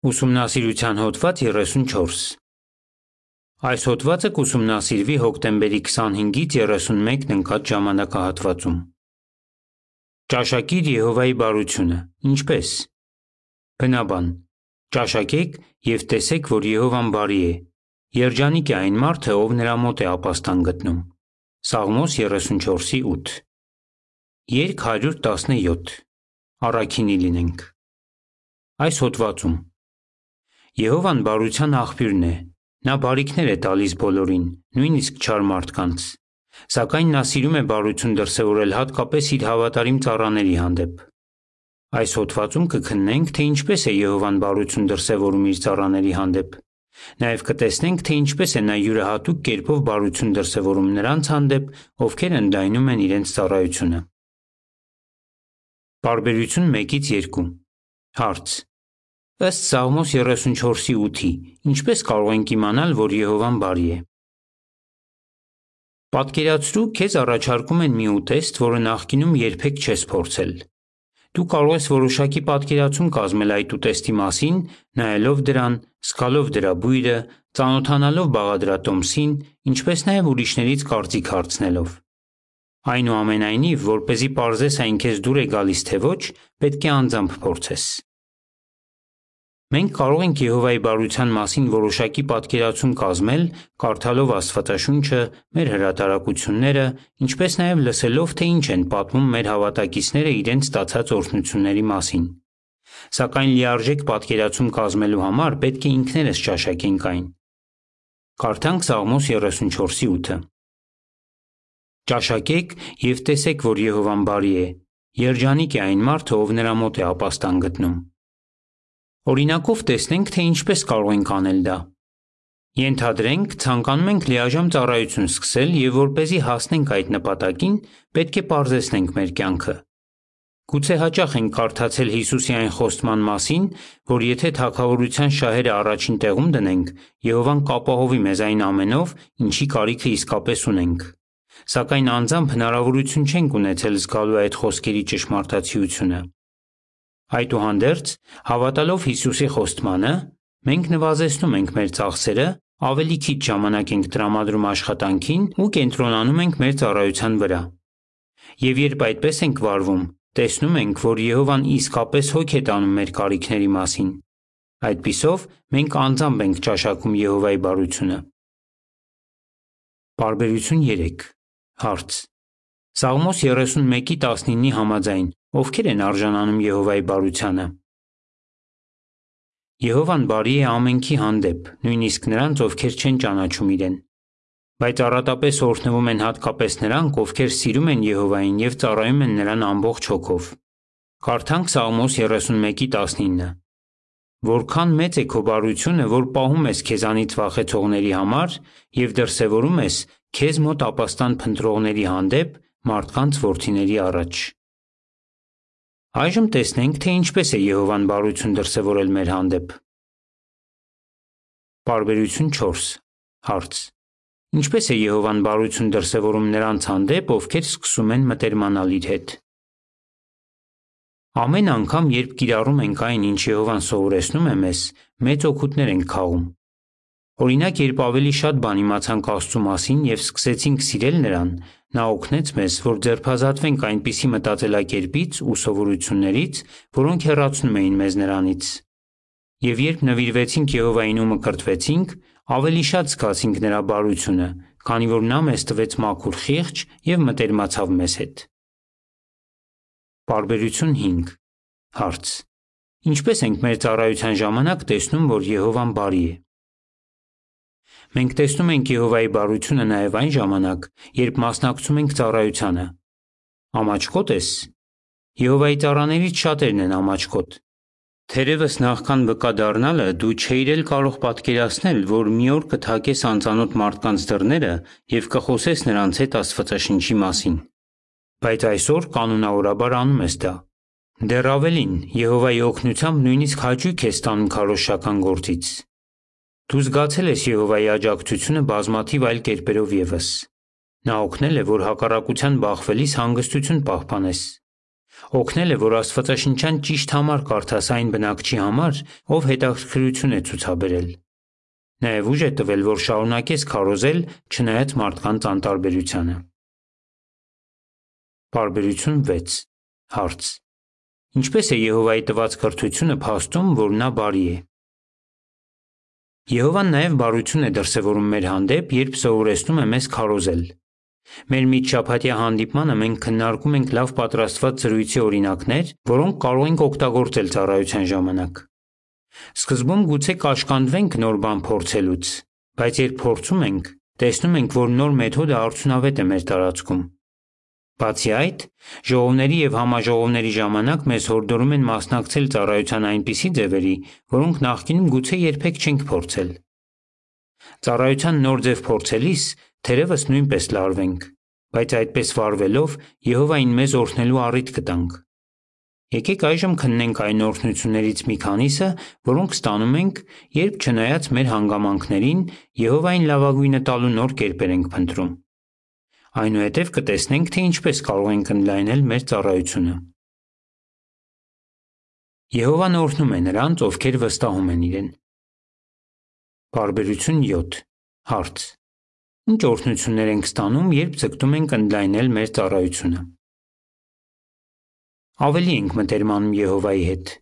Ուսումնասիրության հոդված 34 Այս հոդվածը կուսումնասիրվի հոկտեմբերի 25-ից 31-ն ընկած ժամանակահատվածում։ Ճաշակիր Եհովայի բարությունը, ինչպե՞ս։ Բնաբան. Ճաշակեք եւ տեսեք, որ Եհովան բարի է։ Երջանիկ է այն մարդը, ով նրա մոտ է ապաստան գտնում։ Սաղմոս 34:8 Երկ 117 Առաքինի լինենք։ Այս հոդվածում Եհովան բարության աղբյուրն է։ Նա բարիքներ է տալիս բոլորին, նույնիսկ չար մարդկանց։ Սակայն նա սիրում է բարություն դրսևորել հատկապես իր հավատարիմ ծառաների հանդեպ։ Այս հոդվածում կքննենք, թե ինչպես է Եհովան բարություն դրսևորում իր ծառաների հանդեպ։ Նաև կտեսնենք, թե ինչպես է նա յուրահատուկ կերպով բարություն դրսևորում նրանց հանդեպ, ովքեր ընդայնում են իրենց ծառայությունը։ Բարբերություն 1-ից 2 Հարց. Ըստ Սաղմոս 34:8-ի, ինչպե՞ս կարող ենք իմանալ, որ Եհովան բարի է։ Պատկերացրու, քեզ առաջարկում են մի ուտեստ, որը նախկինում երբեք չես փորձել։ Դու կարող ես որոշակի պատկերացում կազմել այդ ուտեստի մասին, նայելով դրան, զգալով դրա բույրը, ծանոթանալով բաղադրատոմսին, ինչպես նաև ուրիշներից կարծիք հարցնելով։ Այնուամենայնիվ, որպեսզի պարզես այն քեզ դուր է գալիս թե ոչ, պետք է անձամբ փորձես։ Մենք կարող ենք Եհովայի բարության մասին որոշակի պատկերացում կազմել, կարդալով Աստվածաշունչը, մեր հրատարակությունները, ինչպես նաև լսելով, թե ինչ են պատմում մեր հավատակիցները իրենց ստացած օրհնությունների մասին։ Սակայն լիարժեք պատկերացում կազմելու համար պետք է ինքներս ճաշակենք այն։ Կարդանք Սաղմոս 34:8-ը։ Ճաշակեք եւ տեսեք, որ Եհովան բարի է։ Երջանիկ է այն մարդը, ով նրա մոտ է ապաստան գտնում։ Օրինակով տեսնենք, թե ինչպես կարող ենք անել դա։ Ենթադրենք, ցանկանում ենք լիաժամ ծառայություն սկսել եւ որպեսզի հասնենք այդ նպատակին, պետք է պարզեցնենք մեր կյանքը։ Գուցե հաճախ ենք կարդացել Հիսուսի այն խոստման մասին, որ եթե թագավորության շահերը առաջին տեղում դնենք, Եհովան կապահովի մեզ այն ամենով, ինչի կարիքը իսկապես ունենք։ Սակայն անձամբ հնարավորություն չենք ունեցել զգալու այդ խոսքերի ճշմարտացիությունը։ Այդուհանդերձ, հավատալով Հիսուսի խոստմանը, մենք նվազեցնում ենք մեր ծախսերը, ավելի քիչ ժամանակ ենք տրամադրում աշխատանքին ու կենտրոնանում ենք մեր ծառայության վրա։ Եվ երբ այդպես ենք վարվում, տեսնում ենք, որ Եհովան իսկապես հոգ է տանում մեր կարիքների մասին։ Այդպիսով մենք անձամբ ենք ճաշակում Եհովայի բարությունը։ Բարբերություն 3 Հարց. Սաղմոս 31:19-ի համաձայն ովքեր են արժանանում Եհովայի բարությանը։ Եհովան բարի է ամենքի հանդեպ, նույնիսկ նրանց, ովքեր չեն ճանաչում իրեն։ Բայց առատապես օրհնվում են հատկապես նրանք, ովքեր սիրում են Եհովային եւ ծառայում են նրան ամբողջ հոգով։ Կարդանք Սաղմոս 31:19 Որքան մեծ է քո բարությունը, որ պահում ես քեզանից վախեցողների համար եւ դրսեւորում ես քեզ մոտ ապաստան փնտրողների հանդեպ մարդկանց որդիների առաջ։ Այժմ տեսնենք, թե ինչպես է Եհովան բարություն դրսևորել մեր հանդեպ։ Բարբերություն 4 Հարց. Ինչպես է Եհովան բարություն դրսևորում նրանց հանդեպ, ովքեր սկսում են մտերմանալ իր հետ։ Ամեն անգամ, երբ կիրառում ենք այն, ինչ Եհովան սովորեցնում է մեզ, մեծ օգուտներ ենք քաղում։ Օրինակ, երբ ավելի շատ բան իմացանք Աստծու մասին եւ սկսեցինք սիրել նրան, նա օգնեց մեզ, որ ձերբազատվենք այնպիսի մտածելակերպից ու սովորություններից, որոնք հեռացնում էին մեզ նրանից։ Եվ երբ նվիրվեցինք Եհովային ու մկրտվեցինք, ավելի շատ զգացինք նրա բարությունը, քանի որ նա մեզ տվեց մաքուր խիղճ եւ մտերմացավ մեզ հետ։ Բարբերություն 5 Հարց. Ինչպես ենք մեր ծառայության ժամանակ տեսնում, որ Եհովան բարի է։ Մենք տեսնում ենք Եհովայի բարությունը նաև այն ժամանակ, երբ մասնակցում ենք ծառայությանը։ Ամաչկոտ ես։ Եհովայի ծառաներից շատերն են ամաչկոտ։ Թերևս նախքան վկա դառնալը դու չէիր էլ կարող պատկերացնել, որ մի օր կթակես անծանոթ մարդկանց դռները եւ կխոսես նրանց հետ Աստվածաշնչի մասին։ Բայց այսօր կանոնավորաբար անում ես դա։ Դեռ ավելին, Եհովայի օգնությամբ նույնիսկ հաճույք ես ստանում քարոզչական գործից։ Դու զգացել ես Եհովայի աջակցությունը բազմաթիվ այլ կերպերով ևս։ Նա օգնել է, որ հակառակության բախվելիս հանգստություն պահպանես։ Օգնել է, որ Աստվածաշնչյան ճիշտ համար կարդաս այն բնակչի համար, ով հետաքրքրություն է ցուցաբերել։ Նաև ուժ է տվել, որ շարունակես քարոզել, չնայած մարդկանց անտարբերությանը։ Բարբերություն 6 Հարց. Ինչպես է Եհովայի տված կրթությունը փաստում, որ նա բարի է։ Եհովան նաև բարություն է դրսևորում մեր հանդեպ, երբ սովորեցնում է մեզ քարոզել։ Մեր միջշաբաթյա հանդիպմանը մենք քննարկում ենք լավ պատրաստված զրույցի օրինակներ, որոնք կարող ենք օգտագործել ծառայության ժամանակ։ Սկզբում գուցե կաշկանդվենք նոր բան փորձելուց, բայց երբ փորձում ենք, տեսնում ենք, որ նոր մեթոդը արդյունավետ է մեր տարածքում։ Բացի այդ, ժողովների եւ համաժողովների ժամանակ մեզ հորդորում են մասնակցել ծառայության այնպիսի ձևերի, որոնք նախկինում գուցե երբեք չենք փորձել։ Ծառայության նոր ձև փորձելիս թերևս նույնպես լարվենք, բայց այդպես վարվելով Եհովային մեզ օրհնելու առիթ կտանք։ Եկեք այժմ քննենք այն օրհնություններից մի քանիսը, որոնք ստանում ենք, երբ չնայած մեր հանգամանքներին Եհովային լավագույնը տալու նոր կերպեր ենք փնտրում։ Այնուհետև կտեսնենք, թե ինչպես կարող ենք ընդլայնել մեր ծառայությունը։ Եհովան օրհնում է նրանց, ովքեր վստահում են իրեն։ Բարբերություն 7 Հարց. Ինչ օրհնություններ ենք ստանում, երբ ձգտում ենք ընդլայնել մեր ծառայությունը։ Ավելի ենք մտերմանում Եհովայի հետ։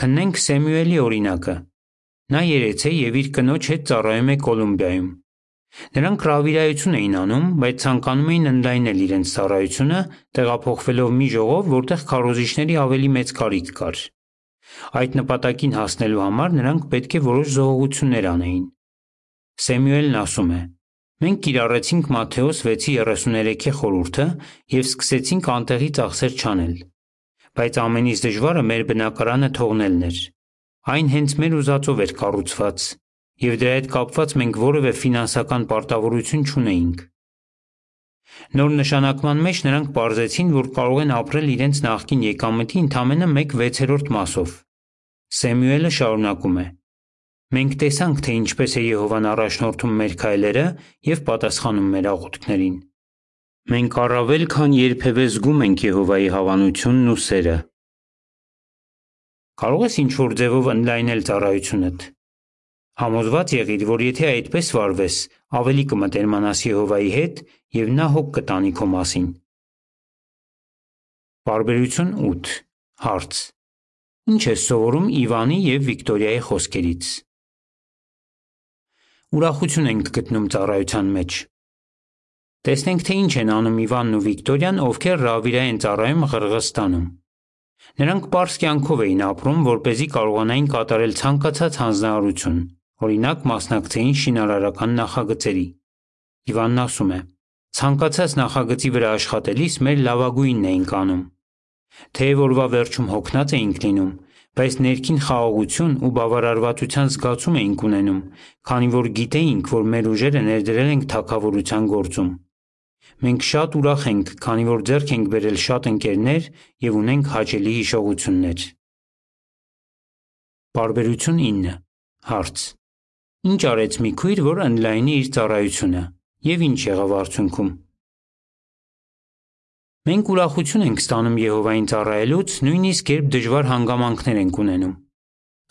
Քննենք Սեմյուելի օրինակը։ Նա երեց է եւ իր կնոջ հետ ծառայում է Կոլումբիայում։ Նրանք հրավիրայություն էին անում, բայց ցանկանում էին ընդլայնել իրենց ծառայությունը, տեղափոխվելով մի ժողով, որտեղ քարոզիչների ավելի մեծ կարիք կար։ Այդ նպատակին հասնելու համար նրանք պետք է որոշ զողողություններ անեին։ Սեմյուելն ասում է. Մենք կիրառեցինք Մատթեոս 6:33-ի խորհուրդը եւ սկսեցինք անտեղի ծախսեր չանել։ Բայց ամենից դժվարը մեր բնակարանը թողնելն էր։ Այն հենց մեր ուզածով էր կառուցված եւ դրա հետ կապված մենք որևէ ֆինանսական պարտավորություն չունեինք։ Նոր նշանակման մեջ նրանք ողջեցին, որ կարող են ապրել իրենց նախկին եկամտի ընդամենը 1/6-րդ մասով։ Սեմյուելը շարունակում է. Մենք տեսանք, թե ինչպես է Եհովան առաջնորդում մեր քայլերը եւ պատասխանում մեր աղոթքներին։ Մենք առավել քան երբևէ զգում ենք Եհովայի հավանությունն ու սերը։ Կարող ես ինչ-որ ձևով ընդլայնել ծառայությունդ։ Համոզված եղիր, որ եթե այդպես վարվես, ավելի կմտերմանաս Եհովայի հետ և նա հոգ կտանի քո մասին։ Պարբերություն 8 Հարց. Ինչ ես սովորում Իվանի և Վիկտորիայի խոսքերից։ Ուրախություն ենք գտնում ծառայության մեջ։ Տեսնենք թե ինչ են անում Իվանն ու Վիկտորիան, ովքեր Ռավիրա են ծառայում Ղրղստանում։ Նրանք པարս կյանքով էին ապրում, որ เป զի կարողանային կատարել ցանկացած հանձնարարություն։ Օրինակ, մասնակցեին շինարարական նախագծերի։ Իվանն ասում է. Ցանկացած նախագծի վրա աշխատելիս մեր լավագույնն էինք անում։ Թեև օրվա վերջում հոգնած էինք լինում, բայց ներքին խաղաղություն ու բավարարվածության զգացում էինք ունենում, քանի որ գիտեինք, որ մեր ուժերը ներդրել ենք թակավորության գործում։ Մենք շատ ուրախ ենք, քանի որ ձեռք ենք բերել շատ ընկերներ եւ ունենք հաճելի հիշողություններ։ Բարբերություն 9 Հարց. Ինչ արեց մի քույր, որ ընդլայնի իր ծառայությունը, եւ ինչ եղավ արդյունքում։ Մենք ուրախություն ենք ստանում Եհովային ծառայելուց, նույնիսկ երբ դժվար հանգամանքներ ենք ունենում։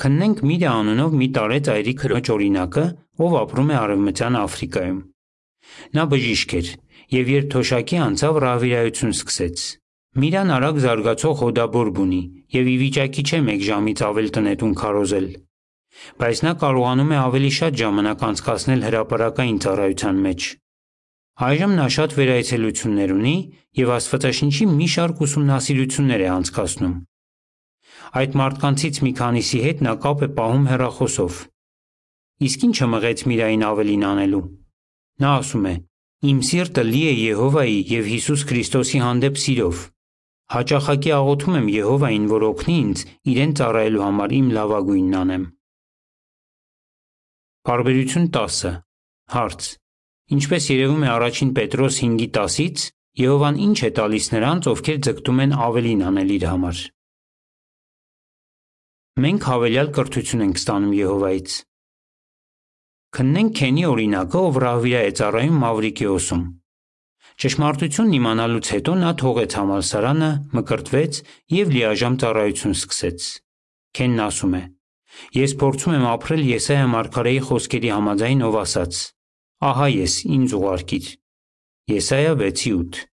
Քննենք Միրա անունով մի տարեց այրի քրոջ օրինակը, ով ապրում է Արևմտյան Աֆրիկայում։ Նա բժիշկ էր, եւ երբ թոշակի անցավ ռավիրայություն սկսեց։ Միրան արագ զարգացող հոդաբորբ ունի եւ ի վիճակի չէ մեկ ժամից ավել տնետուն քարոզել Բայց նա կարողանում է ավելի շատ ժամանակ անցկացնել հրապարակային ծառայության մեջ։ Այժմ նա շատ վերայցելություններ ունի և Աստվածաշնչի մի շարք ուսումնասիրություններ է անցկացնում։ Այդ մարդկանցից մի քանիսի հետ նա կապ է պահում հեռախոսով։ Իսկ ի՞նչ է մղեց Միրային ավելին անելու։ Նա ասում է. «Իմ սիրտը լի է Եհովայի և Հիսուս Քրիստոսի հանդեպ սիրով։ Հաճախակի աղոթում եմ Եհովային, որ օգնի ինձ Իրեն ծառայելու համար իմ լավագույնն անեմ»։ Բարբերություն 10 Հարց. Ինչպես երևում է առաջին Պետրոս 5:10-ից, Եհովան ինչ է տալիս նրանց, ովքեր ձգտում են ավելին անել իր համար։ Մենք հավելյալ կրթություն ենք ստանում Եհովայից։ Քննենք Քենի օրինակը, ով Ռավիա է ծառայում Մավրիկիոսում։ Ճշմարտությունն իմանալուց հետո նա թողեց համալսարանը, մկրտվեց և լիաժամ ծառայություն սկսեց։ Քենն ասում է. Ես փորձում եմ ապրել Եսայա մարգարեի խոսքերի համաձայն, ով ասաց. Ահա ես, ինձ ուղարկիր։ Եսայա 6:8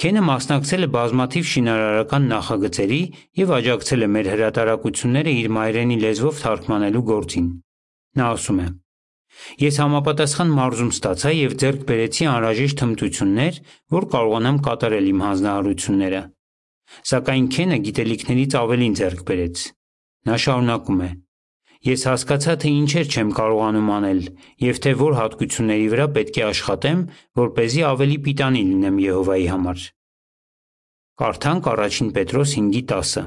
Քենը մասնակցել է բազմաթիվ շինարարական նախագծերի և աջակցել է մեր հրատարակությունները իր մայրենի լեզվով թարգմանելու գործին։ Նա ասում է. Ես համապատասխան մարզում ստացա և ձեռք բերեցի անհրաժեշտ հմտություններ, որ կարողանամ կատարել իմ հանձնարարությունները։ Սակայն Քենը գիտելիքներից ավելին ձեռք բերեց։ Նա շարունակում է. Ես հասկացա, թե ինչեր չեմ կարողանում անել և թե որ հատկությունների վրա պետք է աշխատեմ, որպեսզի ավելի պիտանի լինեմ Եհովայի համար։ Կարդանք Ա Պետրոս 5:10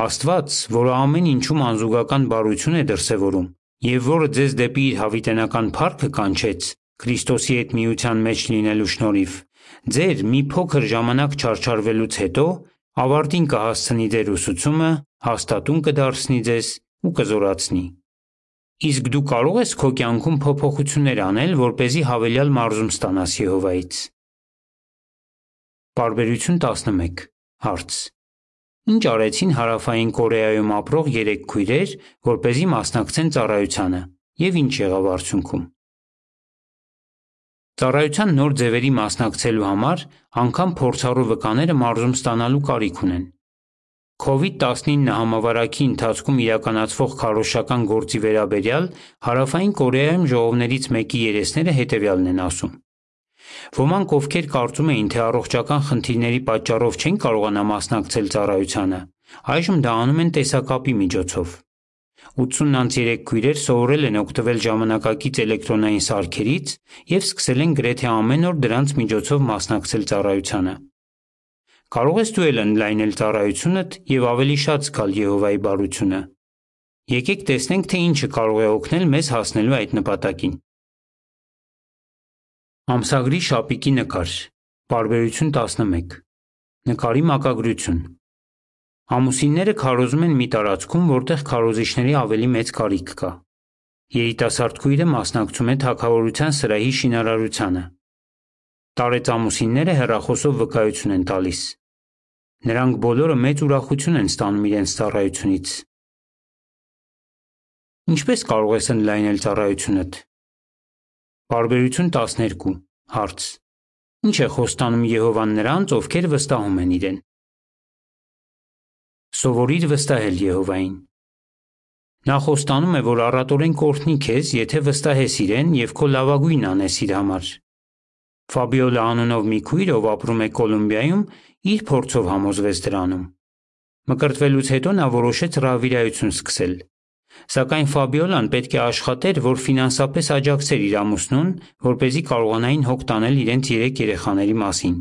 Աստված, որը ամեն ինչում անզուգական բարություն է դրսևորում և որը ձեզ դեպի իր հավիտենական փառքը կանչեց Քրիստոսի հետ միության մեջ լինելու շնորհիվ, ձեր մի փոքր ժամանակ չարչարվելուց հետո ավարտին կհասցնի ձեր ուսուցումը, հաստատուն կդարձնի ձեզ ու կզորացնի։ Իսկ դու կարո՞ղ ես քո կյանքում փոփոխություններ անել, որպեսզի հավելյալ մարզում ստանաս Եհովայից։ Պարբերություն 11 Հարց. Ինչ արեցին Հարավային Կորեայում ապրող երեք քույրեր, որպեսզի մասնակցեն ծառայությանը, և ինչ եղավ արդյունքում։ Ծառայության նոր ձևերի մասնակցելու համար անգամ փորձառու վկաները մարզում ստանալու կարիք ունեն։ COVID-19 համավարակի ընթացքում իրականացվող քարոզչական գործի վերաբերյալ Հարավային Կորեայում ժողովներից մեկի երեսները հետևյալն են ասում. Ոմանք, ովքեր կարծում էին, թե առողջական խնդիրների պատճառով չեն կարողանա մասնակցել ծառայությանը, այժմ դա անում են տեսակապի միջոցով։ 80-3 քույրեր սովորել են օգտվել ժամանակակից էլեկտրոնային սարքերից և սկսել են գրեթե ամեն օր դրանց միջոցով մասնակցել ծառայությանը։ Կարո՞ղ ես դու էլ ընդլայնել ծառայությունդ և ավելի շատ զգալ Եհովայի բարությունը։ Եկեք տեսնենք, թե ինչը կարող է օգնել մեզ հասնելու այդ նպատակին։ Ամսագրի շապիկի նկար։ Պարբերություն 11։ Նկարի մակագրություն։ Ամուսինները քարոզում են մի տարածքում, որտեղ քարոզիչների ավելի մեծ կարիք կա։ Երիտասարդ քույրը մասնակցում է թագավորության սրահի շինարարությանը։ Տարեցամուսինները հեռախոսով վկայություն են տալիս։ Նրանք բոլորը մեծ ուրախություն են ստանում իրենց ծառայությունից։ Ինչպե՞ս կարող ես ընդլայնել ծառայությունդ։ Պարբերություն 12 Հարց. Ինչ է խոստանում Եհովան նրանց, ովքեր վստահում են իրեն։ Սովորիր վստահել Եհովային։ Նա խոստանում է, որ առատորեն կօրհնի քեզ, եթե վստահես իրեն և քո լավագույնն անես իր համար։ Ֆաբիոլա անունով մի քույր, ով ապրում է Կոլումբիայում, իր փորձով համոզվեց դրանում։ Մկրտվելուց հետո նա որոշեց ռահվիրայություն սկսել։ Սակայն Ֆաբիոլան պետք է աշխատեր, որ ֆինանսապես աջակցեր իր ամուսնուն, որպեսզի կարողանային հոգ տանել իրենց երեք երեխաների մասին։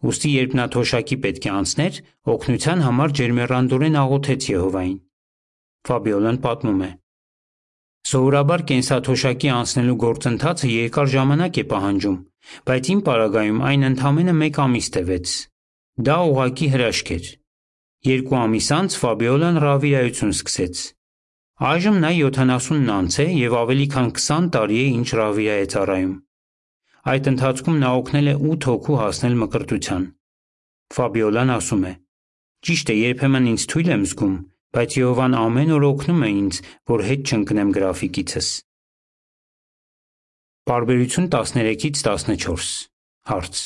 Ուստի երբ նա թոշակի պետք է անցներ, օգնության համար ջերմեռանդորեն աղոթեց Եհովային։ Ֆաբիոլան պատմում է. Սովորաբար կենսաթոշակի անցնելու գործընթացը երկար ժամանակ է պահանջում, բայց իմ պարագայում այն ընդամենը մեկ ամիս տևեց։ Դա ուղղակի հրաշք էր։ Երկու ամիս անց Ֆաբիոլան ռահվիրայություն սկսեց։ Այժմ նա 70-ն անց է և ավելի քան 20 տարի է ինչ ռահվիրա է ծառայում։ Այդ ընթացքում նա օգնել է 8 հոգու հասնել մկրտության։ Ֆաբիոլան ասում է. Ճիշտ է, երբեմն ինձ թույլ եմ զգում, բայց Եհովան ամեն օր օգնում է ինձ, որ հետ չընկնեմ գրաֆիկիցս։ Պարբերություն 13-ից 14 Հարց.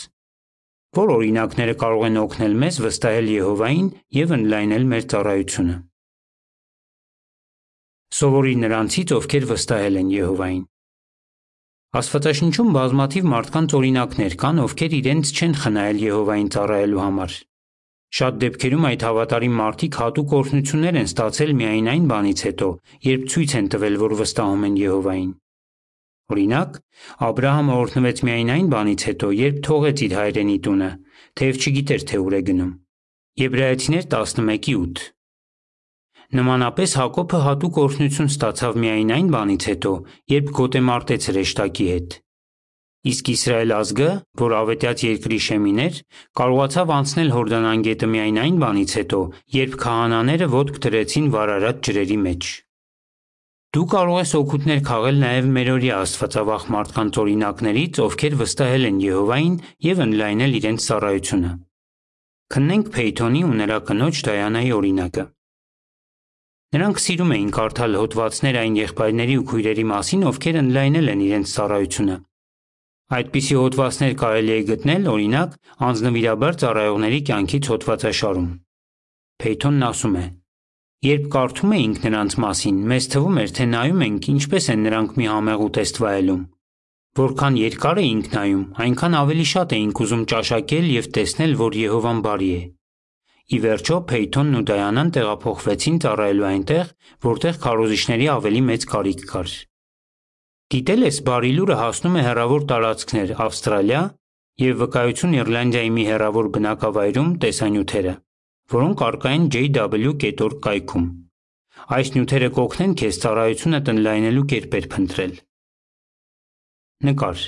Որ օրինակները կարող են օգնել մեզ վստահել Եհովային և ընդլայնել մեր ծառայությունը։ Սովորի նրանցից, ովքեր վստահել են Եհովային։ Աստվածաշնչում բազմաթիվ մարդկանց օրինակներ կան, ովքեր իրենց չեն խնայել Եհովային ծառայելու համար։ Շատ դեպքերում այդ հավատարիմ մարդիկ հատուկ օրհնություններ են ստացել միայն այն բանից հետո, երբ ցույց են տվել, որ վստահում են Եհովային։ Օրինակ, Աբրահամը օրհնվեց միայն այն բանից հետո, երբ թողեց իր հայրենի տունը, թեև չգիտեր, թե ուր է գնում։ Եբրայեցիներ 11:8 Նմանապես Հակոբը հատուկ օրհնություն ստացավ միայն այն բանից հետո, երբ գոտեմարտեց հրեշտակի հետ։ Իսկ Իսրայել ազգը, որ ավետյաց երկրի շեմին էր, կարողացավ անցնել Հորդան անգետը միայն այն բանից հետո, երբ քահանաները ոտք դրեցին վարարած ջրերի մեջ։ Դու կարող ես օգուտներ քաղել նաև մերօրյա աստվածավախ մարդկանց օրինակներից, ովքեր վստահել են Եհովային եւ ընդլայնել իրենց ծառայությունը։ Քննենք Փեյթոնի ու նրա կնոջ Դայանայի օրինակը։ Նրանք սիրում էին կարդալ հոդվածներ այն եղբայրների ու քույրերի մասին, ովքեր ընդլայնել են իրենց ծառայությունը։ Այդպիսի հոդվածներ կարելի է գտնել, օրինակ, անձնվիրաբար ծառայողների կյանքից հոդվածաշարում։ Փեյթոնն ասում է. Երբ կարդում էինք նրանց մասին, մեզ թվում էր, թե նայում ենք ինչպես են նրանք մի համեղ ուտեստ վայելում։ Որքան երկար էինք նայում, այնքան ավելի շատ էինք ուզում ճաշակել եւ տեսնել, որ Եհովան բարի է։ Ի վերջո Փեյթոնն ու Դայանան տեղափոխվեցին ծառայելու այնտեղ, որտեղ քարոզիչների ավելի մեծ կարիք կար։ Դիտել ես բարի լուրը հասնում է հեռավոր տարածքներ Ավստրալիա եւ վկայություն Իռլանդիայի մի հեռավոր բնակավայրում տեսանյութերը որոնք առկա են jw.org կայքում։ Այս նյութերը կօգնեն քեզ ծառայությունդ ընդլայնելու կերպեր փնտրել։ Նկար։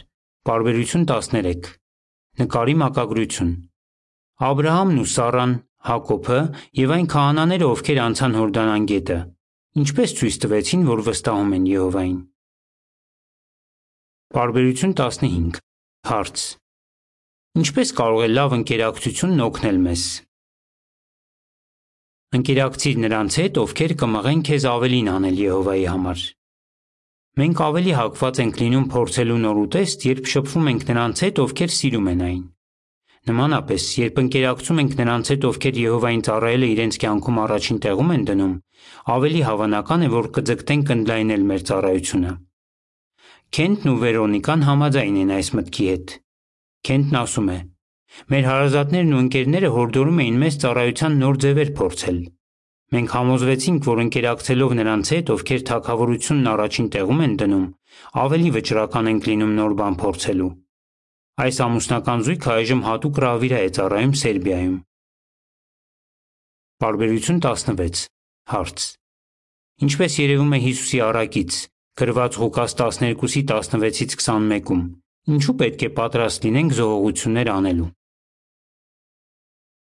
Բարբերություն 13։ Նկարի մակագրություն։ Աբ รา համն ու Սառան, Հակոբը եւ այն քահանաները, ովքեր անցան Հորդանան գետը, ինչպես ցույց տվեցին, որ վստահում են Եհովային։ Բարբերություն 15։ Հարց. Ինչպես կարող է լավ ընկերակցությունն օգնել մեզ։ Ընկերակցիր նրանց հետ, ովքեր կմղեն քեզ ավելին անել Եհովայի համար։ Մենք ավելի հակված ենք լինում փորձելու նոր ուտեստ, երբ շփվում ենք նրանց հետ, ովքեր սիրում են այն։ Նմանապես, երբ ընկերակցում ենք նրանց հետ, ովքեր Եհովային ծառայելը իրենց կյանքում առաջին տեղում են դնում, ավելի հավանական է, որ կձգտենք ընդլայնել մեր ծառայությունը։ Քենտն ու Վերոնիկան համաձայն են այս մտքի հետ։ Քենտն ասում է. Մեր հարազատներն ու ընկերները հորդորում էին մեզ ծառայության նոր ձևեր փորձել։ Մենք համոզվեցինք, որ ընկերակցելով նրանց հետ, ովքեր թակավորությունն առաջին տեղում են դնում, ավելի վճռական ենք լինում նոր բան փորձելու։ Այս ամուսնական զույգը այժմ հատուկ ռավիրա է ծառայում Սերբիայում։ Բարբերություն 16 Հարց. Ինչպես երևում է Հիսուսի առակից, գրված Ղուկաս 12-ի 16-ից 21-ում, ինչու պետք է պատրաստ լինենք զողողություններ անելու։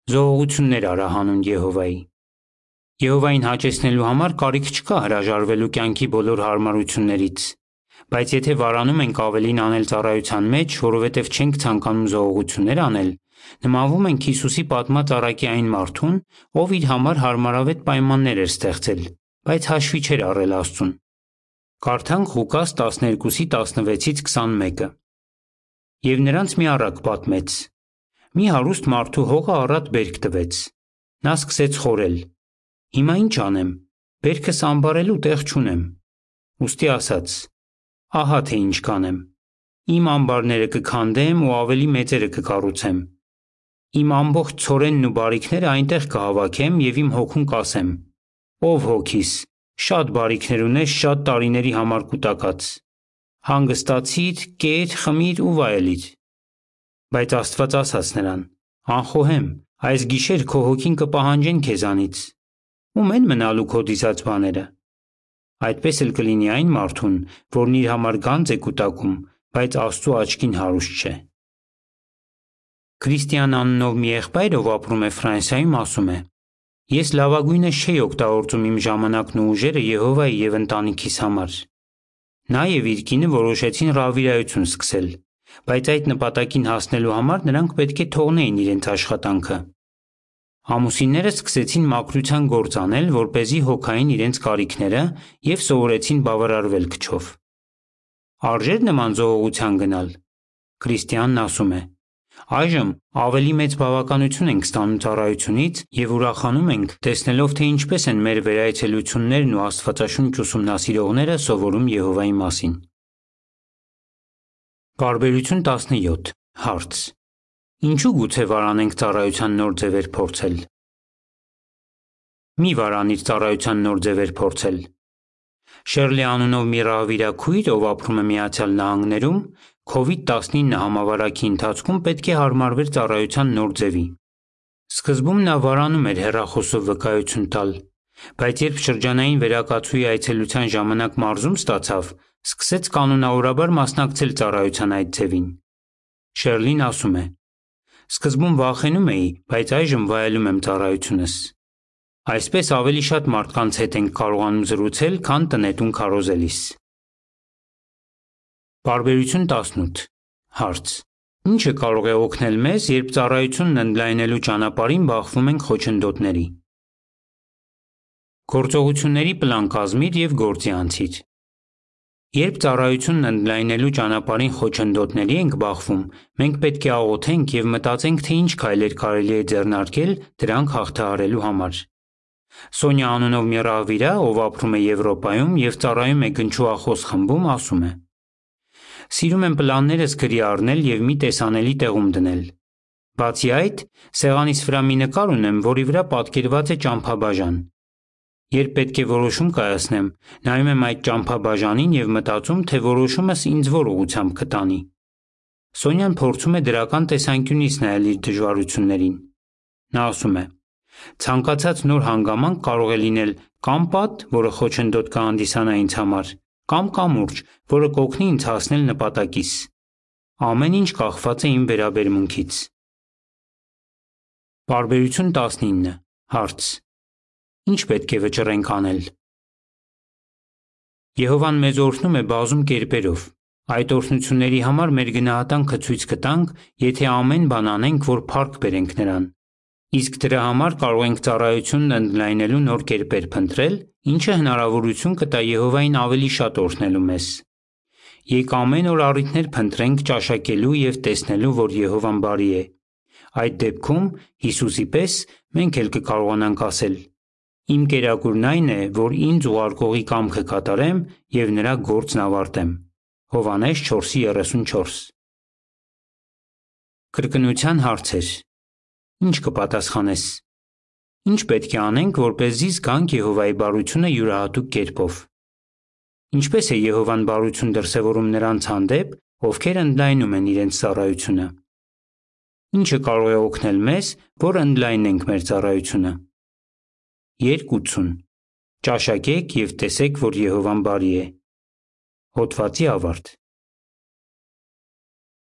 Զողողություններ արա հանուն Եհովայի։ Եհովային հաճեցնելու համար կարիք չկա հրաժարվելու կյանքի բոլոր հարմարություններից, բայց եթե վարանում ենք ավելին անել ծառայության մեջ, որովհետև չենք ցանկանում զողողություններ անել, նմանվում ենք Հիսուսի պատմած առակի այն մարդուն, ով իր համար հարմարավետ պայմաններ էր ստեղծել, բայց հաշվի չէր առել Աստծուն։ Կարդանք Ղուկաս 12-ի 16-ից 21-ը։ Եվ նրանց մի առակ պատմեց Մի հարուստ մարդու հողը առատ բերք տվեց։ Նա սկսեց խորել. Հիմա ինչ անեմ։ Բերքս ամբարելու տեղ չունեմ։ Ոստի ասաց. Ահա թե ինչ կանեմ։ Իմ ամբարները կքանդեմ ու ավելի մեծերը կկառուցեմ։ Իմ ամբողջ ցորենն ու բարիքները այնտեղ կհավաքեմ եւ իմ հոգուն կասեմ. Ով հոգիս, շատ բարիքներ ունես շատ տարիների համար կուտակած։ Հանգստացիր, կեր, խմիր ու վայելիր։ Բայց Աստված ասաց նրան. «Անխոհեմ, այս գիշեր քո հոգին կպահանջեն քեզանից։ Ում են մնալու քո դիսած բաները»։ Այդպես էլ կլինի այն մարդուն, որն իր համար գանձ է կուտակում, բայց Աստծո աչքին հարուստ չէ։ Քրիստիան անունով մի եղբայր, ով ապրում է Ֆրանսիայում, ասում է. Ես լավագույնս չէի օգտագործում իմ ժամանակն ու ուժերը Եհովայի եւ ընտանիքիս համար։ Նա եւ իր կինը որոշեցին ռավիրայություն սկսել բայց այդ նպատակին հասնելու համար նրանք պետք է թողնեին իրենց աշխատանքը։ Ամուսինները սկսեցին մաքրության գործ անել, որ เป զի հոգային իրենց կարիքները եւ սովորեցին բավարարվել քչով։ Արժեր նման զողողության գնալ։ Քրիստիանն ասում է. Այժմ ավելի մեծ բավականություն ենք ստանում ծառայությունից եւ ուրախանում ենք, տեսնելով թե ինչպես են մեր վերայցելություններն ու Աստվածաշունչ ուսումնասիրողները սովորում Եհովայի մասին։ Բարբերություն 17 Հարց. Ինչու գուցե վարանենք ծառայության նոր ձևեր փորձել։ Մի վարանիր ծառայության նոր ձևեր փորձել։ Շերլի անունով մի ռահվիրաքույր, ով ապրում է Միացյալ Նահանգներում, COVID-19 համավարակի ընթացքում պետք է հարմարվեր ծառայության նոր ձևի։ Սկզբում նա վարանում էր հեռախոսով վկայություն տալ, բայց երբ շրջանային վերակացուի այցելության ժամանակ մարզում ստացավ, սկսեց կանոնավորաբար մասնակցել ծառայության այդ ձևին։ Շերլին ասում է. Սկզբում վախենում էի, բայց այժմ վայելում եմ ծառայությունս։ Այսպես ավելի շատ մարդկանց հետ ենք կարողանում զրուցել, քան տնետուն քարոզելիս։ Բարբերություն 18 Հարց. Ինչը կարող է օգնել մեզ, երբ ծառայությունն ընդլայնելու ճանապարհին բախվում ենք խոչընդոտների։ Գործողությունների պլան կազմիր եւ գործի անցիր։ Երբ ծառայությունն ընդլայնելու ճանապարհին խոչընդոտների ենք բախվում, մենք պետք է աղոթենք եւ մտածենք, թե ինչ քայլեր կարելի է ձեռնարկել դրանք հաղթահարելու համար։ Սոնյա անունով մի ռահվիրա, ով ապրում է Եվրոպայում եւ ծառայում է գնչուախոս խմբում, ասում է. Սիրում եմ պլաններս գրի առնել եւ մի տեսանելի տեղում դնել։ Բացի այդ, սեղանիս վրա մի նկար ունեմ, որի վրա պատկերված է ճամփաբաժան։ Երբ պետք է որոշում կայացնեմ, նայում եմ այդ ճամփաբաժանին եւ մտածում, թե որոշումս ինձ որ ուղությամբ կտանի։ Սոնյան փորձում է դրական տեսանկյունից նայել իր դժվարություններին։ Նա ասում է. Ցանկացած նոր հանգամանք կարող է լինել կամ պատ, որը խոչընդոտ կհանդիսանա ինձ համար, կամ կամուրջ, որը կօգնի ինձ հասնել նպատակիս։ Ամեն ինչ կախված է իմ վերաբերմունքից։ Բարբերություն 19 Հարց. Ինչ պետք է վճռենք անել։ Եհովան մեզ օրհնում է բազում կերպերով։ Այդ օրհնությունների համար մեր գնահատանքը ցույց կտանք, եթե ամեն բան անենք, որ փառք բերենք նրան։ Իսկ դրա համար կարող ենք ծառայությունն ընդլայնելու նոր կերպեր փնտրել, ինչը հնարավորություն կտա Եհովային ավելի շատ օրհնելու մեզ։ Եկ ամեն օր առիթներ փնտրենք ճաշակելու եւ տեսնելու, որ Եհովան բարի է։ Այդ դեպքում Հիսուսի պես մենք էլ կկարողանանք ասել. Իմ կերակուրն այն է, որ ինձ ուղարկողի կամքը կատարեմ եւ նրա գործն ավարտեմ։ Հովանես 4:34 Կրկնության հարցեր Ինչ կպատասխանես Ինչ պետք է անենք, որպեսզի զգանք Եհովայի բարությունը յուրահատուկ կերպով Ինչպես է Եհովան բարություն դրսևորում նրանց հանդեպ, ովքեր ընդլայնում են իրենց ծառայությունը Ինչը կարող է օգնել մեզ, որ ընդլայնենք մեր ծառայությունը 2.80 Ճաշակեք եւ տեսեք, որ Եհովան բարի է։ Հոդվացի ավարտ։